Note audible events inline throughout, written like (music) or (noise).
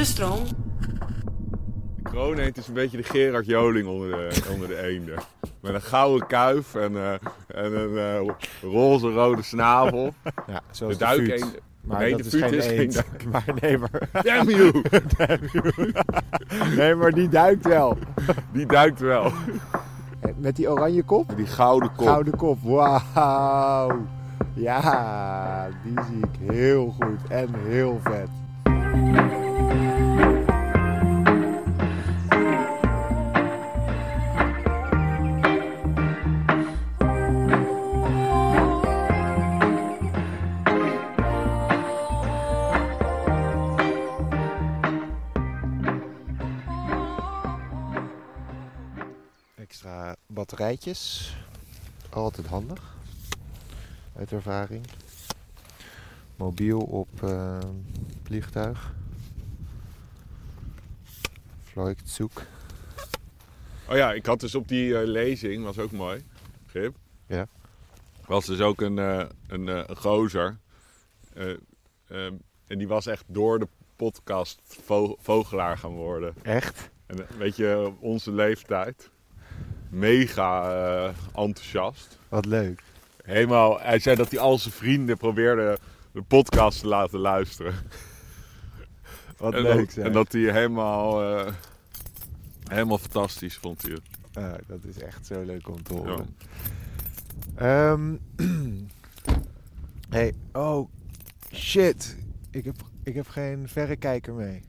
De stroom. De is een beetje de Gerard Joling onder de, onder de eenden. Met een gouden kuif en, eh, en een eh, roze-rode snavel. Ja, De zoals de, duik eend. Maar nee, dat de is geen is eend. (laughs) Maar nee, maar, (laughs) Damn you! nee, maar die duikt wel. Die duikt wel. Met die oranje kop? Die gouden kop. Gouden kop, wauw. Ja, die zie ik heel goed en heel vet. Extra batterijtjes. Altijd handig. Uit ervaring. Mobiel op eh, vliegtuig. Vliegtuig. Oh ja, ik had dus op die eh, lezing, was ook mooi, Grip. Ja. Was dus ook een, eh, een, eh, een gozer. Eh, ehm, en die was echt door de podcast vo- vogelaar gaan worden. Echt? En weet je, onze leeftijd. Mega enthousiast. Wat leuk. Helemaal, hij zei dat hij al zijn vrienden probeerde de podcast te laten luisteren. Wat en, leuk dat, zeg. en dat hij helemaal, helemaal fantastisch vond hij het. Ah, dat is echt zo leuk om te Ja. horen. Ehm, (clears throat) hey, oh shit. Ik heb, ik heb geen verrekijker mee.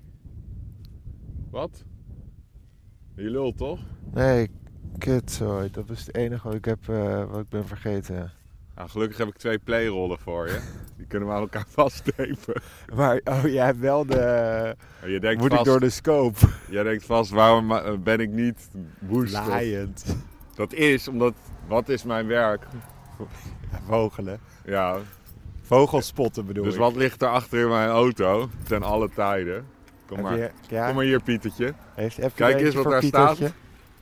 Wat? Je lult toch? Nee, kut zo. Dat is het enige wat ik, heb, eh, wat ik ben vergeten. Nou, gelukkig heb ik twee playrollen voor je. Die kunnen we aan elkaar (laughs) vasttepen. Maar, oh, jij hebt wel de... En je denkt Moet vast, ik door de scope? (laughs) Jij denkt vast, waarom ma- ben ik niet booster? Laaiend. Dat is omdat, wat is mijn werk? Vogelen. Ja, Vogelspotten bedoel dus ik. wat ligt er achter in mijn auto? Ten alle tijden. Kom Heb maar, je, ja, kom maar hier, Pietertje. heeft, Kijk eens wat daar staat.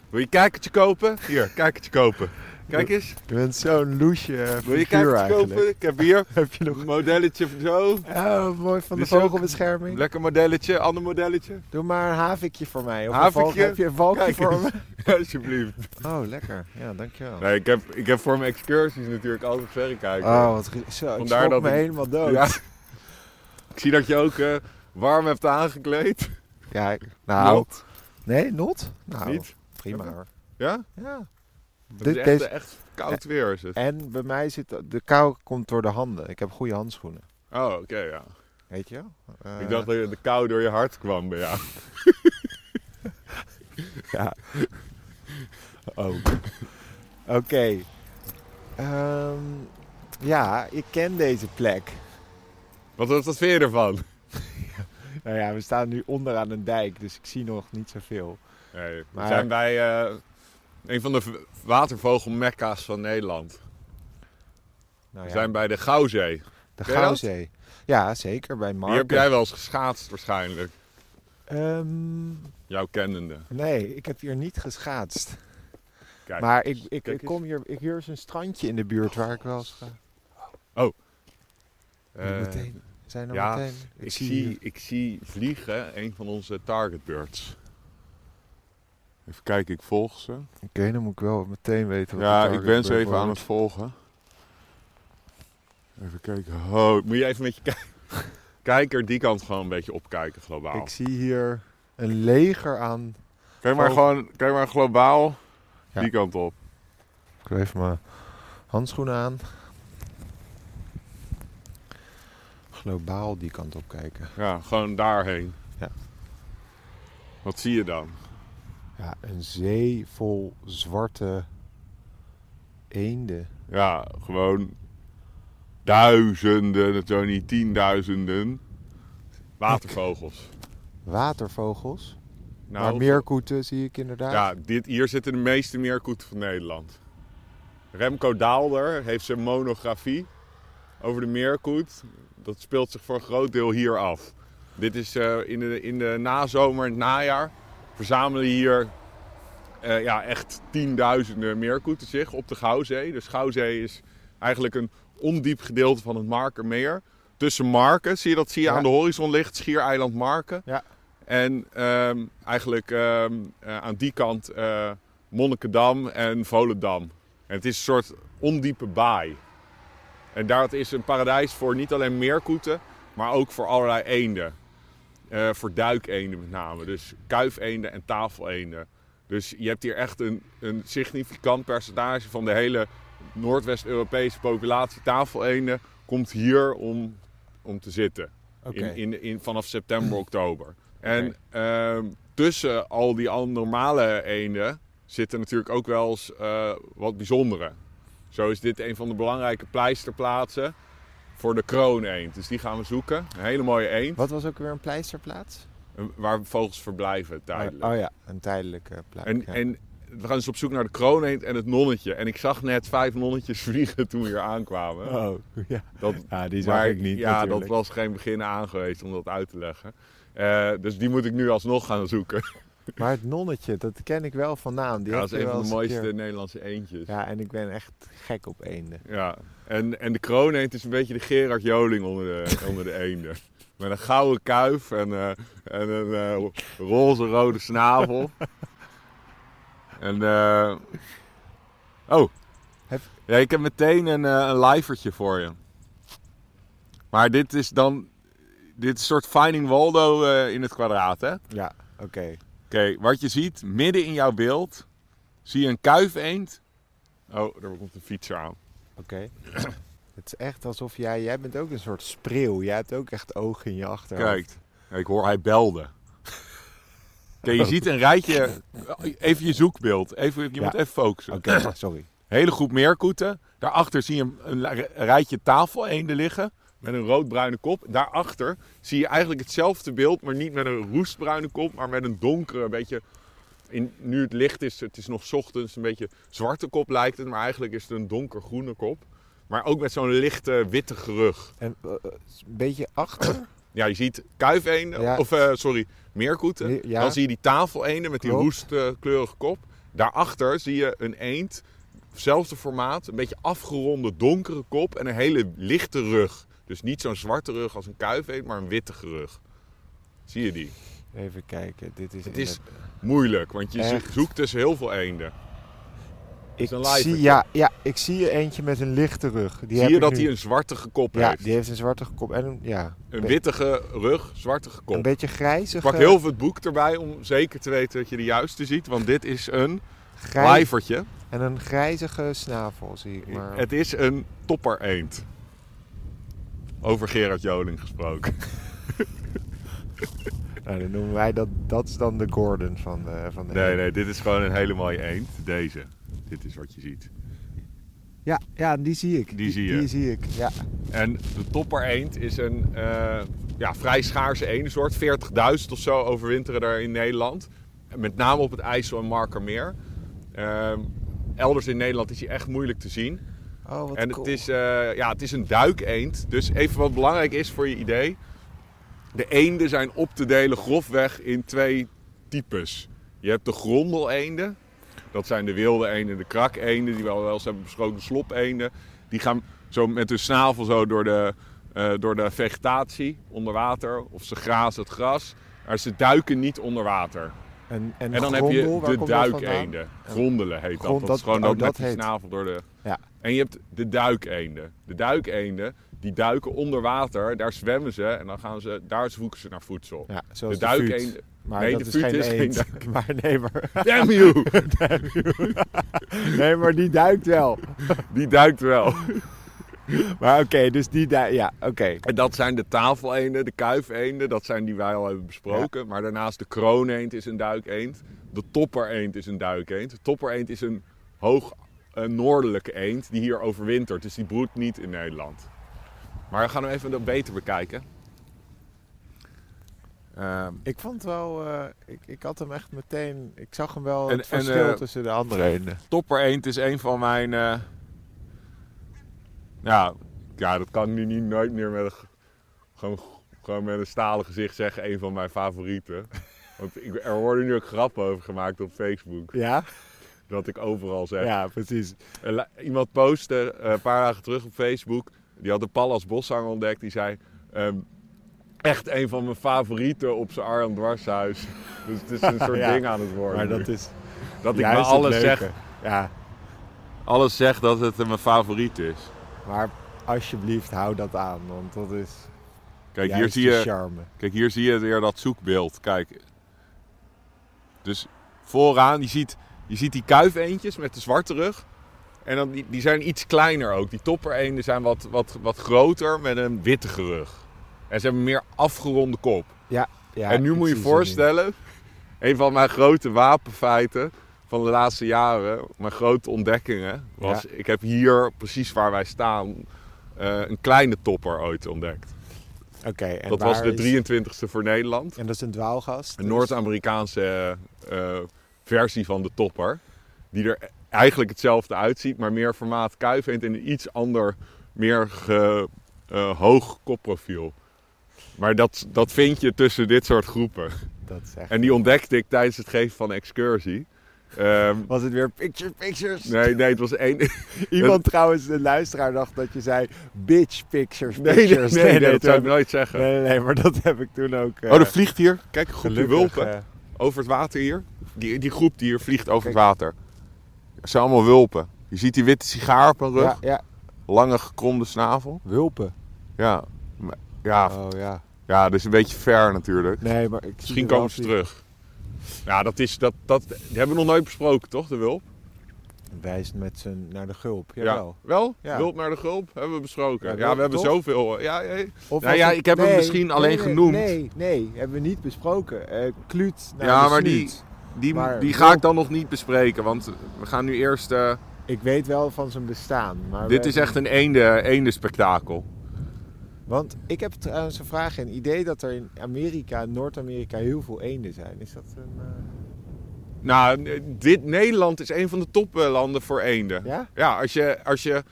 Wil je kijkertje kopen? Hier, kijkertje kopen. Kijk eens. Je bent zo'n loesje eh, Wil je eigenlijk. kopen? Ik heb hier (laughs) Heb je nog... een modelletje zo. Oh, mooi van de vogelbescherming. Lekker modelletje, ander modelletje. Doe maar een havikje voor mij. Of Havikje? Een valk, heb je een valkje voor me? (laughs) Alsjeblieft. Oh, lekker. Ja, dankjewel. Nee, ik heb, ik heb voor mijn excursies natuurlijk altijd verrekijken. Oh, wat zo, ik Vandaar schrok dat me ik- helemaal dood. Ja. (laughs) Ik zie dat je ook eh, warm hebt aangekleed. Ja, ik- nou... Not. Nee, not? Nou, Niet? prima hoor. Ja? Ja. Het is echt, deze- echt koud weer is het. En bij mij zit... De kou komt door de handen. Ik heb goede handschoenen. Oh, oké, ja. Weet je wel? Eh, Ik dacht dat de kou door je hart kwam bij jou. (laughs) Ja. Oh. Oké. Ehm, ja, ik ken deze plek. Wat, wat, vind je ervan? (laughs) Nou ja, we staan nu onderaan een dijk, dus ik zie nog niet zoveel. Nee, we Maar- zijn bij eh, een van de watervogelmekka's van Nederland. Nou We ja, zijn bij de Gouwzee. de? Gouwzee. Ja, zeker, bij Marken. Hier heb jij wel eens geschaatst waarschijnlijk. Ehm, Jouw kennende. nee, ik heb hier niet geschaatst. Kijk. maar ik, ik, ik kom hier, ik, hier is een strandje in de buurt waar ik wel eens ga. Eh, meteen, zijn er ja, meteen. ik, zie, ik zie vliegen, een van onze targetbirds. Even kijken, ik volg ze. Oké, dan moet ik wel meteen weten wat Ja, ik ben ze even aan het volgen. Even kijken. Oh, moet je even met je ki- (laughs) kijker die kant gewoon een beetje opkijken globaal. Ik zie hier een leger aan. Kijk maar gewoon, kijk maar globaal Ja. die kant op. Ik doe even mijn handschoenen aan. Globaal die kant op kijken. Ja, gewoon daarheen. Ja. Wat zie je dan? Ja, een zee vol zwarte eenden. Ja, gewoon duizenden, zo niet tienduizenden watervogels. Watervogels. Nou, maar meerkoeten zie ik inderdaad. Ja, dit, hier zitten de meeste meerkoeten van Nederland. Remco Daalder heeft zijn monografie over de meerkoet. Dat speelt zich voor een groot deel hier af. Dit is eh, in, de, in de nazomer het najaar verzamelen hier eh, ja, echt tienduizenden meerkoeten zich op de Gouwzee. De Gouwzee is eigenlijk een ondiep gedeelte van het Markermeer. Tussen Marken, zie je dat zie je Ja. aan de horizon ligt, schiereiland Marken. Ja. En ehm, eigenlijk ehm, eh, aan die kant eh, Monnikendam en Volendam. En het is een soort ondiepe baai. En daar is een paradijs voor niet alleen meerkoeten, maar ook voor allerlei eenden. Eh, voor duikeenden met name. Dus kuifeenden en tafeleenden. Dus je hebt hier echt een, een significant percentage van de hele Noordwest-Europese populatie tafeleenden komt hier om, om te zitten. In, in, in, vanaf september, (clears throat) oktober. En ehm, tussen al die al normale eenden zitten natuurlijk ook wel eens eh, wat bijzondere. Zo is dit een van de belangrijke pleisterplaatsen voor de krooneend. Dus die gaan we zoeken. Een hele mooie eend. Wat was ook weer een pleisterplaats? Een- Waar vogels verblijven tijdelijk. Oh, oh ja, een tijdelijke plaats. En, ja. en we gaan dus op zoek naar de krooneend en het nonnetje. En ik zag net vijf nonnetjes (laughs) vliegen toen we hier aankwamen. Oh, ja. Dat, Ja, die zag maar ik niet Ja, natuurlijk. dat was geen begin aan geweest om dat uit te leggen. Eh, dus die moet ik nu alsnog gaan zoeken. Maar het nonnetje, dat ken ik wel van naam. Die ja, dat is een van de mooiste keer- Nederlandse eendjes. Ja, en ik ben echt gek op eenden. Ja, en, en de krooneend is een beetje de Gerard Joling onder de, (laughs) onder de eenden. Met een gouden kuif en, eh, en een eh, roze-rode snavel. (laughs) en, eh, oh. Heb- Ja, ik heb meteen een, eh, een lijvertje voor je. Maar dit is dan... Dit is een soort Finding Waldo in het kwadraat, hè? Ja, oké. Oké, wat je ziet, midden in jouw beeld, zie je een kuifeend. Oh, daar komt een fietser aan. Oké. (clears throat) Het is echt alsof jij... Jij bent ook een soort spreeuw. Jij hebt ook echt ogen in je achterhoofd. Kijk, ik hoor hij belde. (laughs) Oké, je ziet een rijtje. Even je zoekbeeld. Even, je Ja. moet even focussen. Oké, sorry. Hele groep meerkoeten. Daarachter zie je een, een li- rijtje tafeleenden liggen. Met een roodbruine kop. Daarachter zie je eigenlijk hetzelfde beeld. Maar niet met een roestbruine kop. Maar met een donkere, een beetje... In, nu het licht is, het is nog ochtends, een beetje zwarte kop lijkt het. Maar eigenlijk is het een donkergroene kop. Maar ook met zo'n lichte witte gerug. En eh, eh, een beetje achter. (clears throat) Ja, je ziet kuifeenden, Ja. of eh, sorry, meerkoeten. Ja. Dan zie je die tafeleenden met die roestkleurige kop. Daarachter zie je een eend, hetzelfde formaat, een beetje afgeronde donkere kop en een hele lichte rug. Dus niet zo'n zwarte rug als een kuifeend, maar een witte rug. Zie je die? Even kijken. Dit is Het is moeilijk, want je Echt? zoekt tussen heel veel eenden. Ik zie, ja, ja, ik zie eentje met een lichte rug. Die heb zie je ik dat hij een zwartige kop Ja, heeft? die heeft een zwarte kop en een, ja, Een wittige rug, zwartige kop. een beetje grijzig. Pak heel veel het boek erbij om zeker te weten dat je de juiste ziet, want dit is een grijs, lijvertje. En een grijzige snavel zie ik maar. Het is een toppereend. Over Gerard Joling gesproken. (laughs) Nou, dan noemen wij dat, dat is dan de Gordon van de, van de Nee, nee, dit is gewoon een hele mooie eend. Deze. Dit is wat je ziet. Ja, ja, die zie ik. Die zie je. Die zie ik, ja. En de toppereend is een eh, ja, vrij schaarse eendensoort. 40.000 of zo overwinteren er in Nederland. Met name op het IJssel en Markermeer. Ehm, elders in Nederland is hij echt moeilijk te zien. Oh, wat En cool. het, is, eh, ja, het is een duikeend. Dus even wat belangrijk is voor je idee. De eenden zijn op te delen grofweg in twee types. Je hebt de grondeleenden. Dat zijn de wilde eenden, de krakeenden, die we al wel eens hebben besproken. De slopeenden. Die gaan zo met hun snavel zo door de, eh, door de vegetatie onder water. Of ze grazen het gras. Maar ze duiken niet onder water. En, en, En dan grondel, heb je waar de komt dat vandaan? duikeenden. Grondelen heet Grond- dat. Dat is gewoon oh, dat, dat met die snavel door de... Ja. En je hebt de duikeenden. De duikeenden, die duiken onder water. Daar zwemmen ze en dan gaan ze... Daar zoeken ze naar voedsel. Ja, de zoals de, duikeenden... Maar Nee, dat de is geen is geen duik. (laughs) Maar nee, maar, (laughs) (laughs) Damn you! nee, maar die duikt wel. Die duikt wel. Maar oké, dus die duikt... Ja, oké. En dat zijn de tafeleenden, de kuifeenden. Dat zijn die wij al hebben besproken. Maar daarnaast de krooneend is een duikeend. De toppereend is een duikeend. De toppereend is een hoog eh, noordelijke eend die hier overwintert. Dus die broedt niet in Nederland. Maar we gaan hem even beter bekijken. Ehm, Ik vond wel... eh, ik, ik had hem echt meteen... Ik zag hem wel En- het en, verschil eh, tussen de andere eenden. toppereend is een van mijn... eh, ja, ja, dat kan nu niet nooit meer met een, gewoon, gewoon met een stalen gezicht zeggen. Een van mijn favorieten. (laughs) Want ik, er worden nu ook grappen over gemaakt op Facebook. Ja? Dat ik overal zeg. Ja, precies. Iemand postte eh, een paar dagen terug op Facebook. Die had de Pallas Boszanger ontdekt. Die zei... ehm, echt een van mijn favorieten op zijn Arjan Dwarshuis. (laughs) Dus het is een soort Ja, ding aan het worden. Maar nu. dat is dat ik het alles zeg, Ja, alles zeg dat het mijn favoriet is. maar alsjeblieft hou dat aan, want dat is Kijk, hier zie de je, charme. kijk, hier zie je weer dat zoekbeeld. Kijk. Dus vooraan, je ziet, je ziet die kuifeentjes met de zwarte rug. En dan, die, die zijn iets kleiner ook. Die toppereenden zijn wat, wat, wat groter met een witte rug. En ze hebben een meer afgeronde kop. Ja, en nu moet je je voorstellen, een van mijn grote wapenfeiten van de laatste jaren, mijn grote ontdekkingen, was ik heb hier, precies waar wij staan, eh, een kleine topper ooit ontdekt. Oké, en dat was de is- 23ste voor Nederland. En dat is een dwaalgast? Een dus? Noord-Amerikaanse eh, versie van de topper. Die er eigenlijk hetzelfde uitziet, maar meer formaat kuifeend en een iets ander, meer ge, eh, hoog kopprofiel. Maar dat, dat vind je tussen dit soort groepen. Dat is echt... En die ontdekte ik tijdens het geven van excursie. Ehm, Was het weer picture pictures? nee, nee, het was één. (laughs) Iemand trouwens, de luisteraar dacht dat je zei bitch pictures, Nee, nee, pictures. nee, nee, dat zou ik nooit zeggen. nee, nee, nee, maar dat heb ik toen ook... eh, Oh, er vliegt hier. Kijk, groepje gelukkig, wulpen eh, over het water hier. Die, die groep die hier vliegt over Kijk. het water. Dat zijn allemaal wulpen. Je ziet die witte sigaar op hun rug. ja, ja, Lange gekromde snavel. wulpen. Ja, ja, Oh ja. ja, dat is een beetje ver natuurlijk. Nee, maar ik Misschien komen ze terug. Ja, dat is, dat, dat, die hebben we nog nooit besproken, toch, de wulp? Wijst met zijn naar de gulp, Ja. Wel? Ja. Wulp naar de gulp? Hebben we besproken. Ja, we hebben toch? zoveel. Ja, Nou ja, ik heb hem misschien alleen nee, genoemd. Nee, nee, hebben we niet besproken. Eh Kluut naar Ja, de maar die-. Die, Maar die ga ik dan nog niet bespreken, want we gaan nu eerst... eh, Ik weet wel van zijn bestaan. Maar dit is echt een eende, eende spektakel. Want ik heb trouwens een vraag. Een idee dat er in Amerika, Noord-Amerika, heel veel eenden zijn. Is dat een... eh, Nou, dit, Nederland is een van de toplanden voor eenden. Ja? Ja, als je, als je,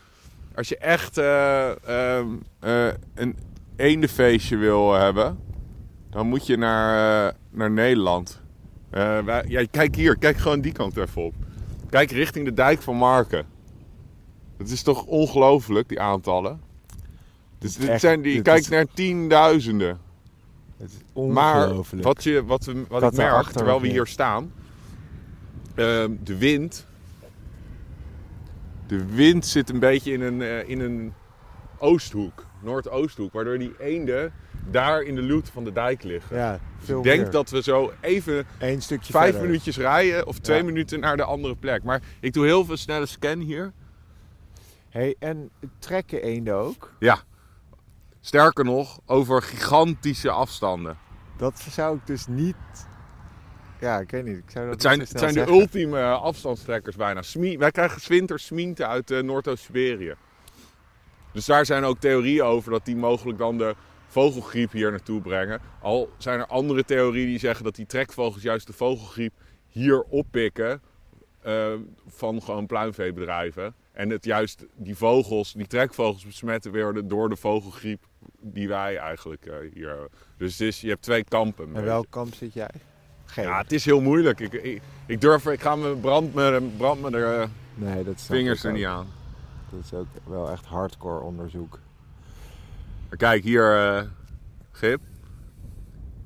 als je echt ehm, eh, een eendenfeestje wil hebben, dan moet je naar, eh, naar Nederland. Wij, ja, kijk hier, kijk gewoon die kant even op. Kijk richting de dijk van Marken. Het is toch ongelooflijk, die aantallen. Dus dit Echt, zijn die, dit kijk is- naar tienduizenden. Het is Maar wat, je, wat, we, wat ik merk, terwijl we hier staan, ehm, de wind. De wind zit een beetje in een, eh, in een oosthoek, noordoosthoek, waardoor die eenden daar in de loot van de dijk liggen. Ja, veel ik denk meer. dat we zo even Eén stukje vijf verder. minuutjes rijden of twee Ja. minuten naar de andere plek. Maar ik doe heel veel snelle scan hier. Hey, en trekken eenden ook? Ja. Sterker nog, over gigantische afstanden. Dat zou ik dus niet... Ja, ik weet niet. Ik zou dat Het zijn, het zijn de ultieme afstandstrekkers bijna. Smie- wij krijgen 's winters smienten uit eh, Noordoost-Siberië. Dus daar zijn ook theorieën over dat die mogelijk dan de vogelgriep hier naartoe brengen. Al zijn er andere theorieën die zeggen dat die trekvogels juist de vogelgriep hier oppikken eh, van gewoon pluimveebedrijven. En het juist die vogels, die trekvogels besmetten worden door de vogelgriep die wij eigenlijk eh, hier hebben. Dus is, je hebt twee kampen. En welk kamp zit jij? Ja, het is heel moeilijk. Ik, ik, ik durf, ik ga me brand me, brand me de eh, nee, dat vingers er niet aan. Dat is ook wel echt hardcore onderzoek. Maar kijk hier, eh, Gip.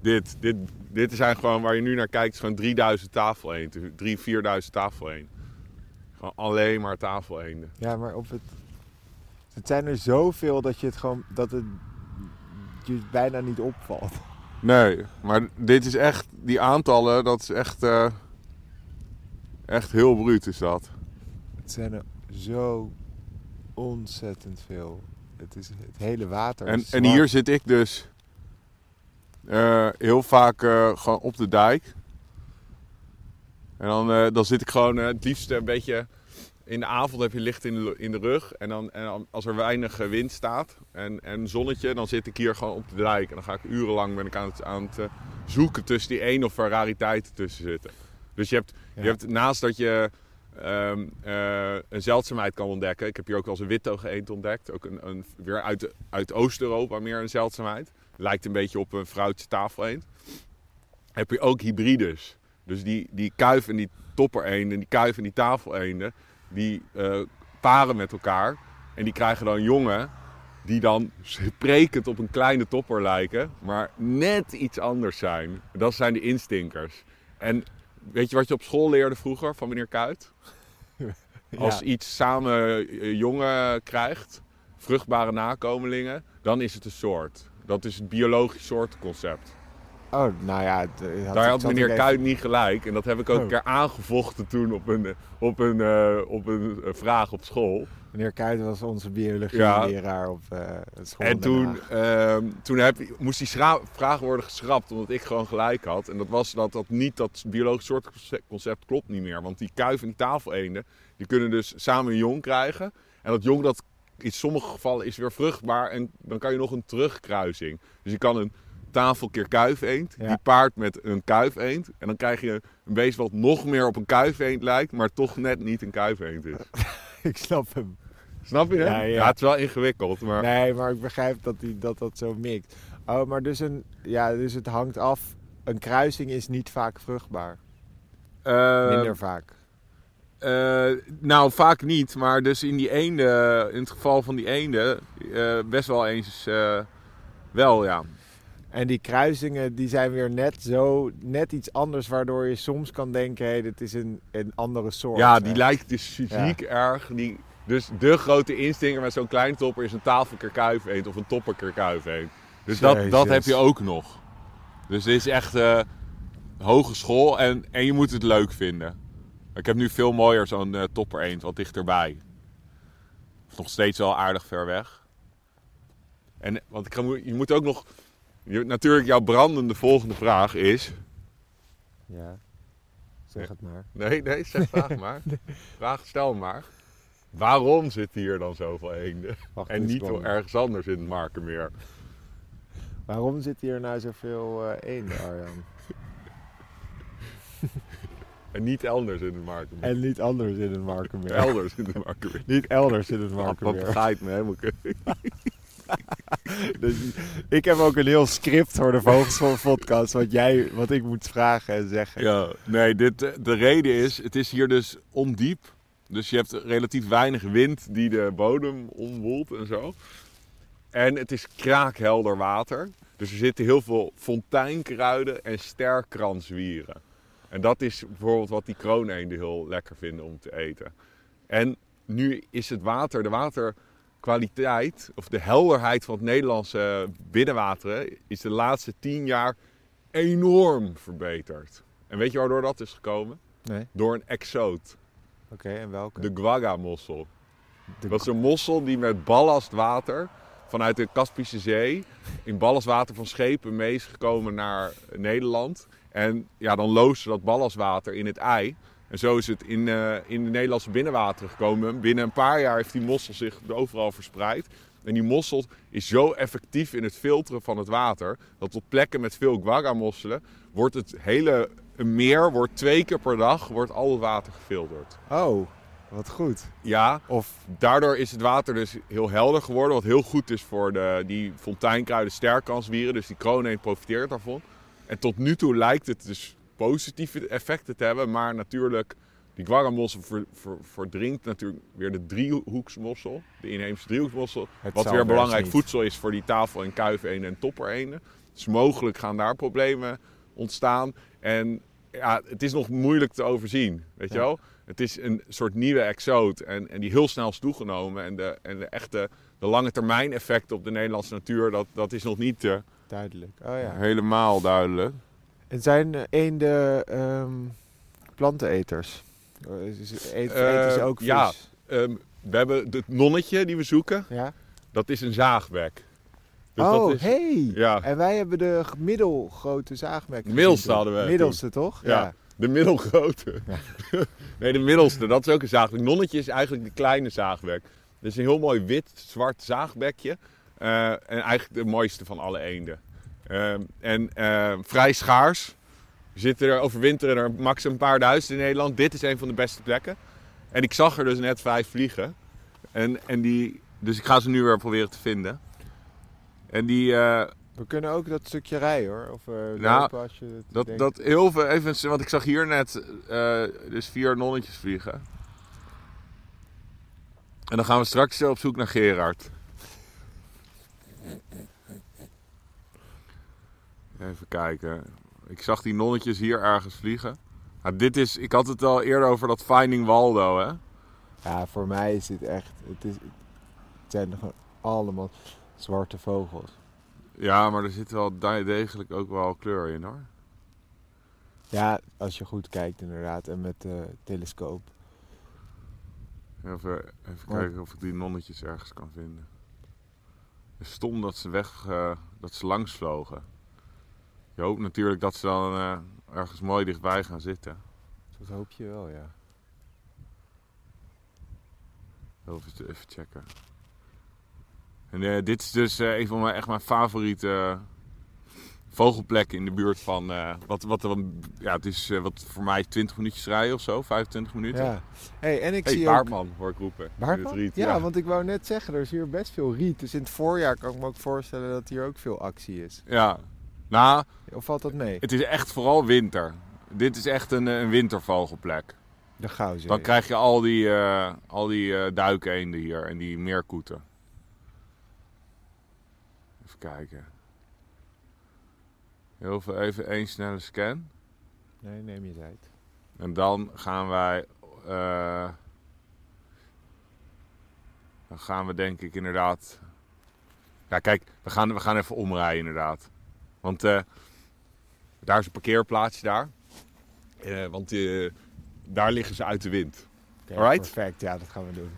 Dit, dit, dit eigenlijk gewoon waar je nu naar kijkt, is gewoon 3000 tafeleenden. 3, 4000 tafeleenden. Gewoon alleen maar tafeleenden. Ja, maar op het... Het zijn er zoveel dat je het gewoon... Dat het je bijna niet opvalt. Nee, maar dit is echt, die aantallen, dat is echt, eh, echt heel bruut is dat. Het zijn er zo ontzettend veel. Het, is, het hele water En, en hier zit ik dus eh, heel vaak eh, gewoon op de dijk. En dan, dan zit ik gewoon het liefst een beetje... In de avond heb je licht in de, in de rug. En, dan, en als er weinig eh, wind staat en, en zonnetje, dan zit ik hier gewoon op de dijk. En dan ga ik urenlang ben ik aan het, aan het eh, zoeken tussen die één of rariteiten tussen zitten. Dus je hebt, Ja. je hebt naast dat je ehm, eh, een zeldzaamheid kan ontdekken. Ik heb hier ook wel eens een wittoog eend ontdekt. Ook een, een, weer uit, uit Oost-Europa meer een zeldzaamheid. Lijkt een beetje op een vrouwtje tafeleend. Heb je ook hybrides. Dus die, die kuif en die toppereenden, die kuif en die tafeleenden, die eh, paren met elkaar. En die krijgen dan jongen. die dan (laughs) sprekend op een kleine topper lijken, maar net iets anders zijn. Dat zijn de instinkers. En weet je wat je op school leerde vroeger van meneer Kuit? (laughs) Als iets samen eh, jongen krijgt, vruchtbare nakomelingen, dan is het een soort. Dat is het biologisch soortenconcept. Oh, nou ja. eh, had- Daar had meneer even- Kuit niet gelijk. En dat heb ik ook Oh. een keer aangevochten toen op een, op een, eh, op een eh, vraag op school. Meneer Kuit was onze Ja. biologieleraar op het school. En toen, ehm, toen heb, moest die vraag worden geschrapt omdat ik gewoon gelijk had. En dat was dat, dat niet dat biologisch soortconcept klopt niet meer. Want die kuiven en die tafeleenden, die kunnen dus samen een jong krijgen. En dat jong dat in sommige gevallen is weer vruchtbaar en dan kan je nog een terugkruising. Dus je kan een tafel keer kuifeend, Ja. die paart met een kuifeend. En dan krijg je een beest wat nog meer op een kuifeend lijkt, maar toch net niet een kuifeend is. (laughs) ik snap hem. Snap je dat? Ja, Ja, ja. het is wel ingewikkeld, maar... Nee, maar ik begrijp dat die, dat, dat zo mikt. Oh, maar dus, een, ja, dus het hangt af. Een kruising is niet vaak vruchtbaar. Eh, Minder vaak. Eh, nou, vaak niet. Maar dus in die eenden, in het geval van die eenden, eh, best wel eens wel, ja. En die kruisingen die zijn weer net zo, net iets anders, waardoor je soms kan denken, hé, dit is een, een andere soort. Ja, die hè. lijkt dus fysiek erg. Die, dus de grote instinker met zo'n klein topper is een tafelkerkuif eend of een topperkerkuif eend. Dus dat, dat heb je ook nog. Dus dit is echt eh, hogeschool en, en je moet het leuk vinden. Ik heb nu veel mooier zo'n eh, topper eend, wat dichterbij. Nog steeds wel aardig ver weg. En want ik je moet ook nog... Je, natuurlijk, jouw brandende volgende vraag is... Ja, zeg het maar. Nee, nee, zeg vraag maar. (laughs) Vraag stel maar. Waarom zitten hier dan zoveel eenden? Wacht En niet ergens anders in het Markermeer. Waarom zitten hier nou zoveel eh eenden, Arjan? (laughs) En niet elders in het Markermeer. En niet anders in het Markenmeer. Elders in het Markermeer. (laughs) niet elders in het Wat Markenmeer. begrijpt me helemaal kut. (laughs) Dus ik heb ook een heel script voor de Vogelschool podcast, wat, jij, wat ik moet vragen en zeggen. Ja, nee, dit, eh, de reden is, het is hier dus ondiep. Dus je hebt relatief weinig wind die de bodem omwoelt en zo. En het is kraakhelder water. Dus er zitten heel veel fonteinkruiden en sterkranswieren. En dat is bijvoorbeeld wat die krooneenden heel lekker vinden om te eten. En nu is het water, de waterkwaliteit, of de helderheid van het Nederlandse binnenwateren, is de laatste tien jaar enorm verbeterd. En weet je waardoor dat is gekomen? Nee? Door een exoot, Oké, en welke? de guaga-mossel. De- Dat is een mossel die met ballastwater vanuit de Kaspische Zee in ballastwater van schepen mee is gekomen naar Nederland. En ja, dan loosde dat ballastwater in het ei. En zo is het in, eh, in de Nederlandse binnenwateren gekomen. Binnen een paar jaar heeft die mossel zich overal verspreid. En die mossel is zo effectief in het filteren van het water... dat op plekken met veel guaga-mosselen wordt het hele meer... wordt twee keer per dag wordt al het water gefilterd. Oh, wat goed. Ja, Of Daardoor is het water dus heel helder geworden, wat heel goed is voor de, die fonteinkruiden sterkanswieren. Dus die krooneen profiteert daarvan. En tot nu toe lijkt het dus positieve effecten te hebben, maar natuurlijk, die guaramossel ver, ver- verdrinkt natuurlijk weer de driehoeksmossel, de inheemse driehoeksmossel. Het wat weer belangrijk voedsel is voor die tafel- en kuiveenden en toppereenden. Dus mogelijk gaan daar problemen ontstaan. En ja, het is nog moeilijk te overzien, weet je wel? Het is een soort nieuwe exoot en, en die heel snel is toegenomen. En de, en de echte de lange termijn effecten op de Nederlandse natuur, dat, dat is nog niet eh, duidelijk. Oh ja. helemaal duidelijk. En zijn eh, eenden ehm planteneters? Eh, Eh, eten ze ook vis? ja. Ehm, we hebben het nonnetje die we zoeken, Ja? dat is een zaagbek. Dus oh, dat is, hey! Ja. En wij hebben de middelgrote gezien Middelste hadden we Middelste, toch? Ja. De middelgrote. (laughs) nee, de middelste. Dat is ook een zaagbek. Nonnetje is eigenlijk de kleine zaagbek. Dat is een heel mooi wit-zwart zaagbekje. En eigenlijk de mooiste van alle eenden. Ehm, en eh, vrij schaars. Er zitten er overwinteren er max een paar duizend in Nederland. Dit is een van de beste plekken. En ik zag er dus net vijf vliegen. En, en die, dus ik ga ze nu weer proberen te vinden. En die, eh, We kunnen ook dat stukje rijden hoor. Of eh Nou, als je het Dat, denkt. dat heel veel, even, want ik zag hier net eh, dus vier nonnetjes vliegen. En dan gaan we straks op zoek naar Gerard. Even kijken. Ik zag die nonnetjes hier ergens vliegen. Nou, dit is, ik had het al eerder over dat Finding Waldo, hè? Ja, voor mij is dit echt... Het, is, het zijn gewoon allemaal zwarte vogels. Ja, maar er zit wel degelijk ook wel kleur in, hoor. Ja, als je goed kijkt inderdaad. En met de telescoop. Even, even kijken of ik die nonnetjes ergens kan vinden. Het is stom dat ze weg, eh, dat ze langs vlogen. Je hoopt natuurlijk dat ze dan eh, ergens mooi dichtbij gaan zitten. Dat hoop je wel, ja. Even, even checken. En eh, dit is dus eh, een van mijn, echt mijn favoriete vogelplekken in de buurt van... wat, wat, ja, het is wat voor mij 20 minuutjes rijden of zo, 25 minuten. Ja. Hey, en ik Hey, zie ook... Baardman, hoor ik roepen. het riet, ja, want ik wou net zeggen, er is hier best veel riet. Dus in het voorjaar kan ik me ook voorstellen dat hier ook veel actie is. Ja, nou, Of valt dat mee? het is echt vooral winter. Dit is echt een, eh, een wintervogelplek. De Gouwzee. Dan krijg je al die, eh al die eh, duikeenden hier en die meerkoeten. Even kijken. Heel veel, even één snelle scan. Nee, neem je tijd. En dan gaan wij. dan gaan we denk ik inderdaad. Ja, kijk, we gaan, we gaan even omrijden inderdaad. Want eh, daar is een parkeerplaatsje daar. Eh, want eh, daar liggen ze uit de wind. Alright. Perfect, ja, dat gaan we doen.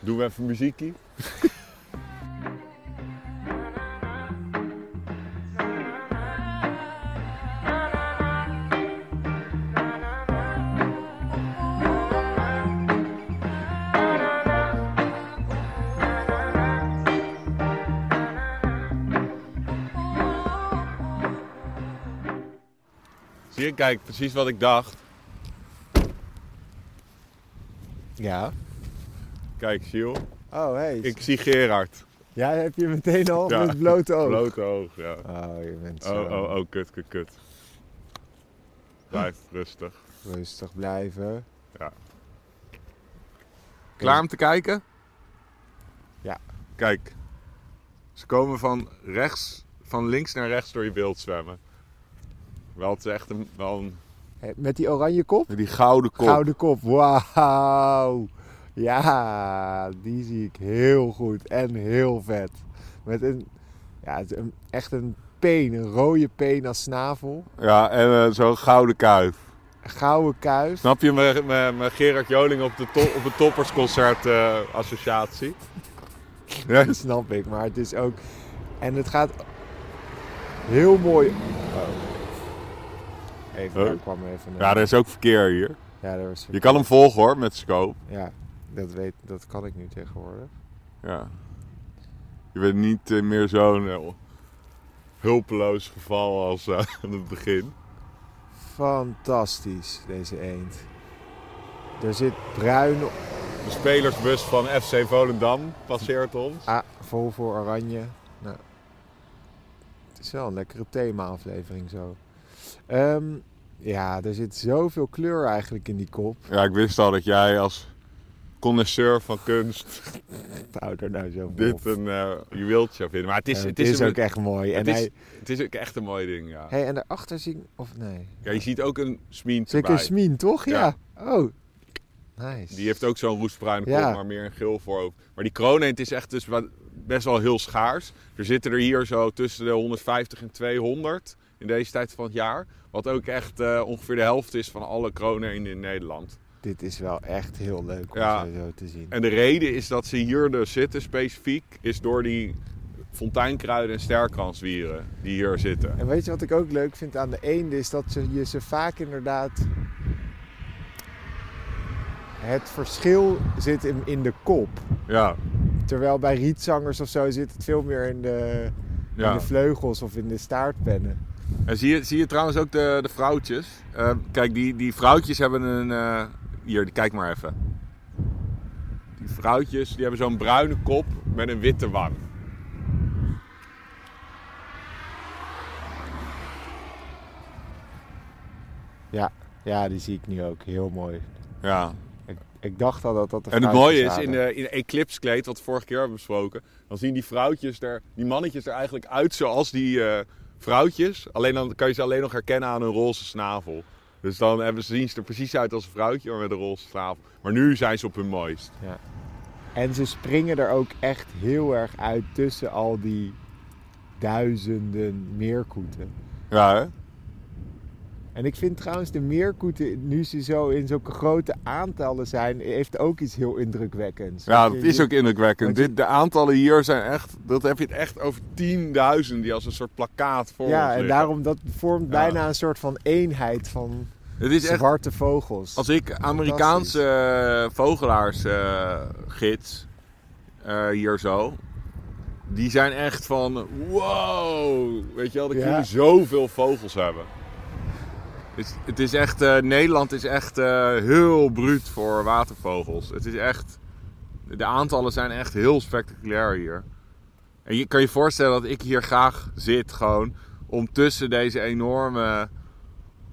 Doen we even muziekie? (laughs) Kijk, precies wat ik dacht. Ja. Kijk, Giel. Oh, hey. Ik zie Gerard. Ja, heb je meteen al Ja. met blote oog? Blote oog, ja. Oh, je bent zo Oh, oh, oh, kut, kut, kut. Blijf rustig. rustig blijven. Klaar om te kijken? Ja. Kijk. Ze komen van rechts, van links naar rechts door je beeld zwemmen. Wel, het is echt een, wel een, Met die oranje kop? die gouden kop. Gouden kop, wauw. Ja, die zie ik heel goed en heel vet. Met een, ja, een, echt een peen, een rode peen als snavel. Ja, en eh, zo'n gouden kuif. Gouden kuif. Snap je mijn, mijn, mijn Gerard Joling op, de to- op het toppersconcert eh, associatie? Ja. (laughs) Dat snap ik, maar het is ook... En het gaat heel mooi... Oh. Even, Huh? daar kwam even een... ja, er is ook verkeer hier. Ja, was... Je kan hem volgen hoor, met scope. Ja, dat, weet, dat kan ik nu tegenwoordig. Ja. Je bent niet eh, meer zo'n eh, hulpeloos geval als eh, (laughs) aan het begin. Fantastisch, deze eend. Er zit bruin op. De spelersbus van FC Volendam passeert ons. Ah, vol voor oranje. Nou, het is wel een lekkere thema-aflevering zo. Ehm, ja, er zit zoveel kleur eigenlijk in die kop. Ja, ik wist al dat jij als connoisseur van kunst (laughs) Hou er nou zo dit een eh juweeltje vinden. Maar het is, En het het is, is een- ook echt mooi. En het, is, hij, het is ook echt een mooi ding, ja. hey, en daarachter zie ik... Of nee. ja je ziet ook een smien Zeker erbij. Smien, toch? Ja. Oh. Nice. Die heeft ook zo'n roestbruine Ja. kop, maar meer een geel voorhoofd. Maar die kroonend is echt dus best wel heel schaars. Er zitten er hier zo tussen de 150 en 200 in deze tijd van het jaar. Wat ook echt eh, ongeveer de helft is van alle kroonenden in Nederland. Dit is wel echt heel leuk om Ja. zo, te zien. En de reden is dat ze hier dus zitten specifiek, is door die fonteinkruiden en sterkranswieren die hier zitten. En weet je wat ik ook leuk vind aan de eenden? Is dat ze, je ze vaak inderdaad... Het verschil zit in, in de kop. Ja, Terwijl bij rietzangers of zo zit het veel meer in de, in de vleugels of in de staartpennen. En zie je, zie je trouwens ook de, de vrouwtjes? Eh, kijk, die, die vrouwtjes hebben een... eh, hier, kijk maar even. Die vrouwtjes die hebben zo'n bruine kop met een witte wang. Ja, ja, die zie ik nu ook. Heel mooi. Ja, Ik dacht al dat dat de En het mooie is, in, de, in de eclipse kleed, wat we vorige keer hebben besproken, dan zien die vrouwtjes er, die mannetjes er eigenlijk uit zoals die eh, vrouwtjes. Alleen dan kan je ze alleen nog herkennen aan hun roze snavel. Dus dan hebben ze, zien ze er precies uit als een vrouwtje, maar met een roze snavel. Maar nu zijn ze op hun mooist. En ze springen er ook echt heel erg uit tussen al die duizenden meerkoeten. Ja, hè? En ik vind trouwens de meerkoeten, nu ze zo in zulke grote aantallen zijn, heeft ook iets heel indrukwekkends. Ja, dat is ook indrukwekkend. Dit, de aantallen hier zijn echt, dat heb je het echt over 10.000 die als een soort plakkaat voor Ja, en daarom dat vormt Ja. bijna een soort van eenheid van Het is echt, zwarte vogels. als ik Amerikaanse eh, vogelaars-gids eh, hier zo, die zijn echt van, wow, weet je wel, dat Ja. jullie zoveel vogels hebben. Het is, het is echt, eh, Nederland is echt eh, heel bruut voor watervogels. Het is echt, de aantallen zijn echt heel spectaculair hier. En je kan je voorstellen dat ik hier graag zit gewoon om tussen deze enorme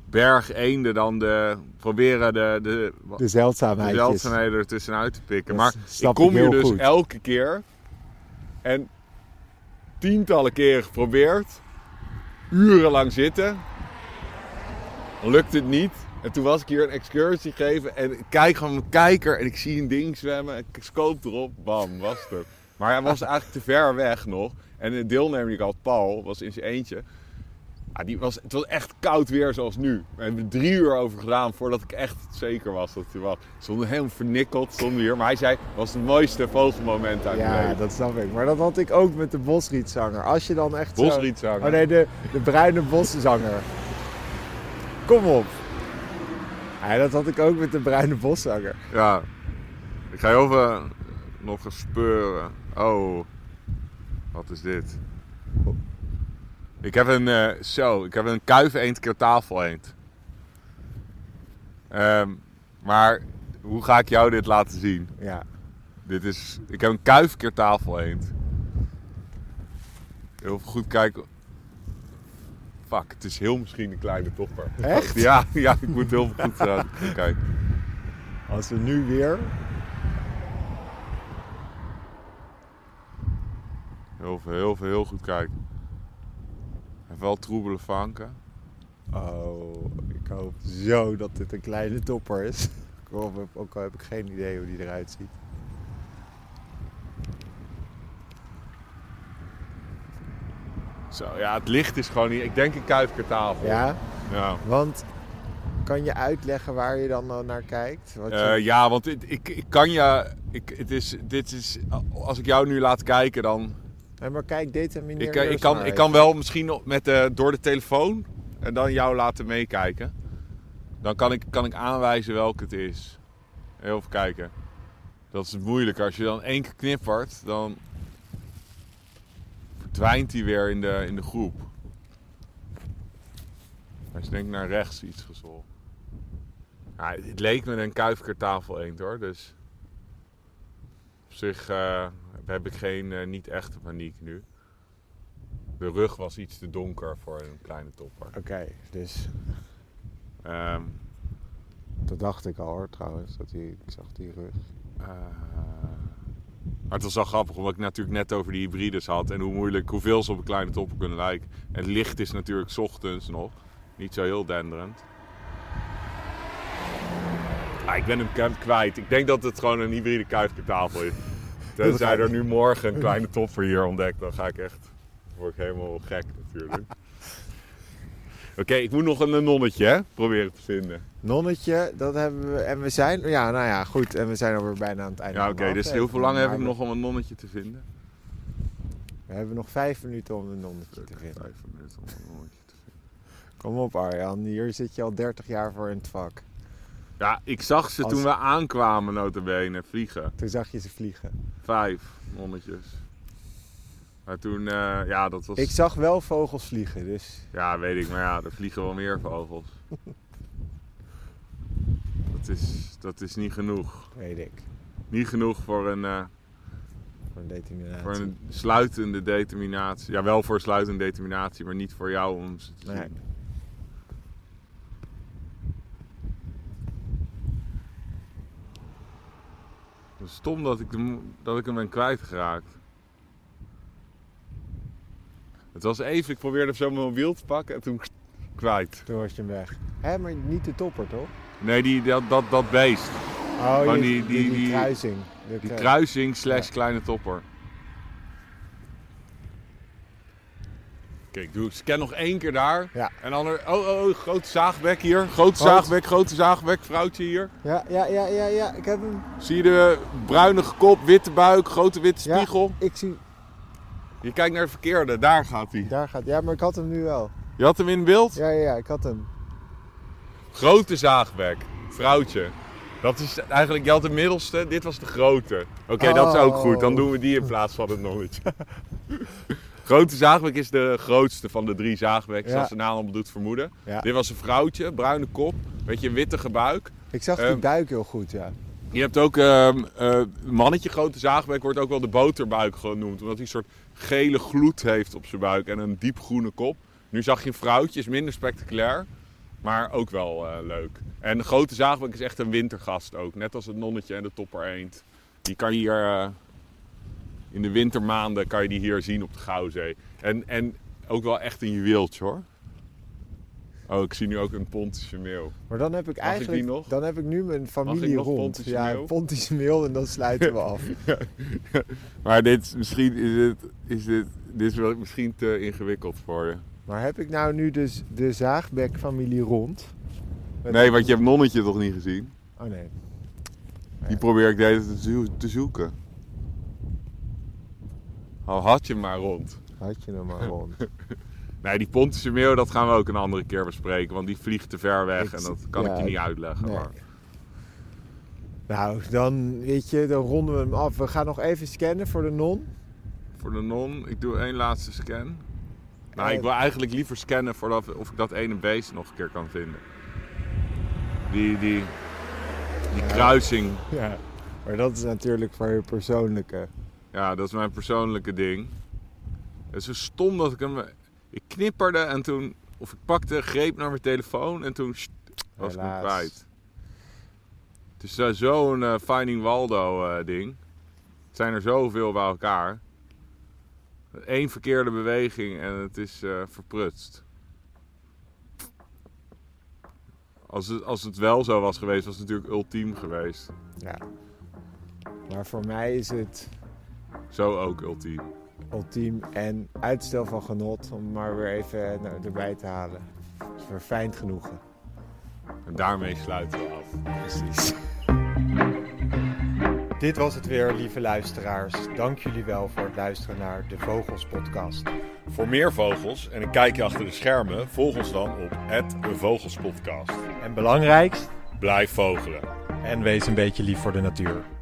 berg eenden dan de, proberen de, de, de de zeldzaamheidjes. zeldzaamheden er tussenuit te pikken. Dat maar ik kom hier dus goed. elke keer en tientallen keren geprobeerd, urenlang zitten, lukt het niet. En toen was ik hier een excursie geven en ik kijk gewoon mijn kijker en ik zie een ding zwemmen. Ik scope erop, bam, was het. er. Maar hij was eigenlijk te ver weg nog. En de deelnemer die ik had, Paul, was in zijn eentje. Ja, die was, het was echt koud weer zoals nu. We hebben er drie uur over gedaan voordat ik echt zeker was dat hij was. Stonden helemaal vernikkeld, stonden hier. Maar hij zei, het was het mooiste vogelmoment uit mijn Ja, leven. dat snap ik. Maar dat had ik ook met de bosrietzanger. Als je dan echt zo... Bosrietzanger. Oh nee, de, de bruine boszanger. Kom op. Ja, dat had ik ook met de bruine boszanger. Ja, ik ga heel even nog eens speuren. Oh, wat is dit? Ik heb een, eh, zo, ik heb een kuif eend keer tafel eend. Ehm, maar hoe ga ik jou dit laten zien? Ja. Dit is, ik heb een kuif keer tafel eend. Heel goed kijken. Fuck, het is heel misschien een kleine topper. Echt? Ja, ja ik moet heel goed uh, kijken. Als we nu weer... Heel veel, heel veel, heel goed kijken. Heeft wel troebele vanken. Oh, ik hoop zo dat dit een kleine topper is. (laughs) Ook al heb ik geen idee hoe die eruit ziet. Zo, ja, het licht is gewoon niet... Ik denk een kuifkertafel. Ja, Ja. want kan je uitleggen waar je dan eh, naar kijkt? Wat je- Eh, ja, want ik, ik, ik kan je... Ik, het is, dit is... Als ik jou nu laat kijken, dan... Nee, maar kijk, determineer Ik, eh, ik, eerst kan, maar ik kan wel misschien met de, door de telefoon en dan jou laten meekijken. Dan kan ik, kan ik aanwijzen welke het is. Heel even kijken. Dat is het moeilijke. Als je dan één keer knippert, dan verdwijnt hij weer in de, in de groep. Hij is denk ik naar rechts iets gezwollen. Ja, het leek me een kuifkertafel eend hoor, dus... Op zich eh, heb ik geen, eh, niet echte paniek nu. De rug was iets te donker voor een kleine topper. Oké, dus Ehm, dat dacht ik al hoor trouwens. Dat die, ik zag die rug. eh, maar het was wel grappig, omdat ik natuurlijk net over die hybrides had. En hoe moeilijk, hoeveel ze op een kleine topper kunnen lijken. En het licht is natuurlijk 's ochtends nog. Niet zo heel denderend. Ah, ik ben hem k- kwijt. Ik denk dat het gewoon een hybride kuifkertafel is. Tenzij er nu morgen een kleine topper hier ontdekt, dan ga ik echt... Dan word ik helemaal gek natuurlijk. Oké, ik moet nog een nonnetje hè, proberen te vinden. Nonnetje, dat hebben we. En we zijn. Ja, nou ja, goed. En we zijn alweer bijna aan het einde. Ja, oké. dus aflevering. hoe lang heb Maar ik we- nog om een nonnetje te vinden? We hebben nog vijf minuten om een nonnetje te vinden. Vijf minuten om een nonnetje te vinden. Kom op, Arjan. Hier zit je al 30 jaar voor in het vak. Ja, ik zag ze Als- toen we aankwamen, notabene, vliegen. Toen zag je ze vliegen. Vijf nonnetjes. Maar toen, eh, ja, dat was... Ik zag wel vogels vliegen, dus. Ja, weet ik, maar ja, er vliegen wel meer vogels. (laughs) dat, is, dat is niet genoeg. Weet ik. Niet genoeg voor een, eh, Voor een determinatie. voor een sluitende determinatie. Ja, wel voor sluitende determinatie, maar niet voor jou om ze te Nee. zien. Stom dat ik, de, dat ik hem ben kwijtgeraakt. Het was even, ik probeerde zo mijn mobiel te pakken en toen kwijt. Toen was je hem weg. Hé, maar niet de topper, toch? Nee, die, dat, dat, dat beest. Oh, je- die- die- die- kruising. De Die kru- kruising slash Ja. kleine topper. Kijk, ik doe, scan nog één keer daar. Ja. En dan er, oh, oh, oh, grote zaagbek hier. Grote zaagbek, grote zaagbek, vrouwtje hier. Ja, ja, ja, ja, ja, ik heb hem. Zie je de bruinige kop, witte buik, grote witte Ja. spiegel? Ik zie, Je kijkt naar de verkeerde, daar gaat hij. daar gaat. Ja, maar ik had hem nu wel. Je had hem in beeld? Ja, ja, ja, ik had hem. Grote zaagbek, vrouwtje. Dat is eigenlijk, je had de middelste, dit was de grote. Oké, dat is ook goed. Dan Oh. doen we die in plaats van het nonnetje. grote zaagbek is de grootste van de drie zaagbeks, Ja. zoals de naam al doet vermoeden. Ja. Dit was een vrouwtje, bruine kop, beetje een wittige buik. Ik zag die Ehm, buik heel goed, ja. Je hebt ook ehm eh, mannetje grote zaagbek, wordt ook wel de boterbuik genoemd. Omdat hij een soort gele gloed heeft op zijn buik en een diepgroene kop. Nu zag je een vrouwtje, is minder spectaculair, maar ook wel eh, leuk. En de grote zaagbek is echt een wintergast ook. Net als het nonnetje en de topper eend. Die kan je hier eh, in de wintermaanden kan je die hier zien op de Gouwzee. En, en ook wel echt een juweeltje hoor. Oh, ik zie nu ook een Pontische meeuw. Maar dan heb ik die eigenlijk. nog? Dan heb ik nu mijn familie rond. Pontische ja, meel? Pontische meel en dan sluiten we af. (laughs) Maar dit, is- misschien is het, is dit, dit is wel misschien te ingewikkeld voor je. Maar heb ik nou nu dus de zaagbek-familie rond? Met- Nee, want je hebt nonnetje toch niet gezien? Oh nee. Die probeer ik de hele tijd te, zo- te zoeken. Al had je maar rond. Had je hem maar rond. (laughs) Nee, die Pontische meeuw, dat gaan we ook een andere keer bespreken. Want die vliegt te ver weg en dat kan ja, ik je niet uitleggen. nee. Maar Nou, dan weet je, dan ronden we hem af. We gaan nog even scannen voor de non. voor de non, ik doe één laatste scan. Nou, Eh, ik wil eigenlijk liever scannen voordat of ik dat ene beest nog een keer kan vinden. Die, die, die Ja. kruising. Ja. Maar dat is natuurlijk voor je persoonlijke. Ja, dat is mijn persoonlijke ding. Het is zo stom dat ik hem... Ik knipperde en toen... Of ik pakte, greep naar mijn telefoon en toen sst, was ik hem Helaas. kwijt. Het is eh, zo'n eh, Finding Waldo eh, ding. Het zijn er zoveel bij elkaar. Eén verkeerde beweging en het is verprutst. Als het, als het wel zo was geweest, was het natuurlijk ultiem geweest. Ja. Maar voor mij is het Zo ook ultiem. Ultiem en uitstel van genot om maar weer even nou, erbij te halen. is verfijnd genoegen. En daarmee sluiten we af. Precies. (laughs) Dit was het weer, lieve luisteraars. Dank jullie wel voor het luisteren naar de Vogels Podcast. Voor meer vogels en een kijkje achter de schermen, volg ons dan op Vogelspodcast. En belangrijkst, Blijf vogelen. en wees een beetje lief voor de natuur.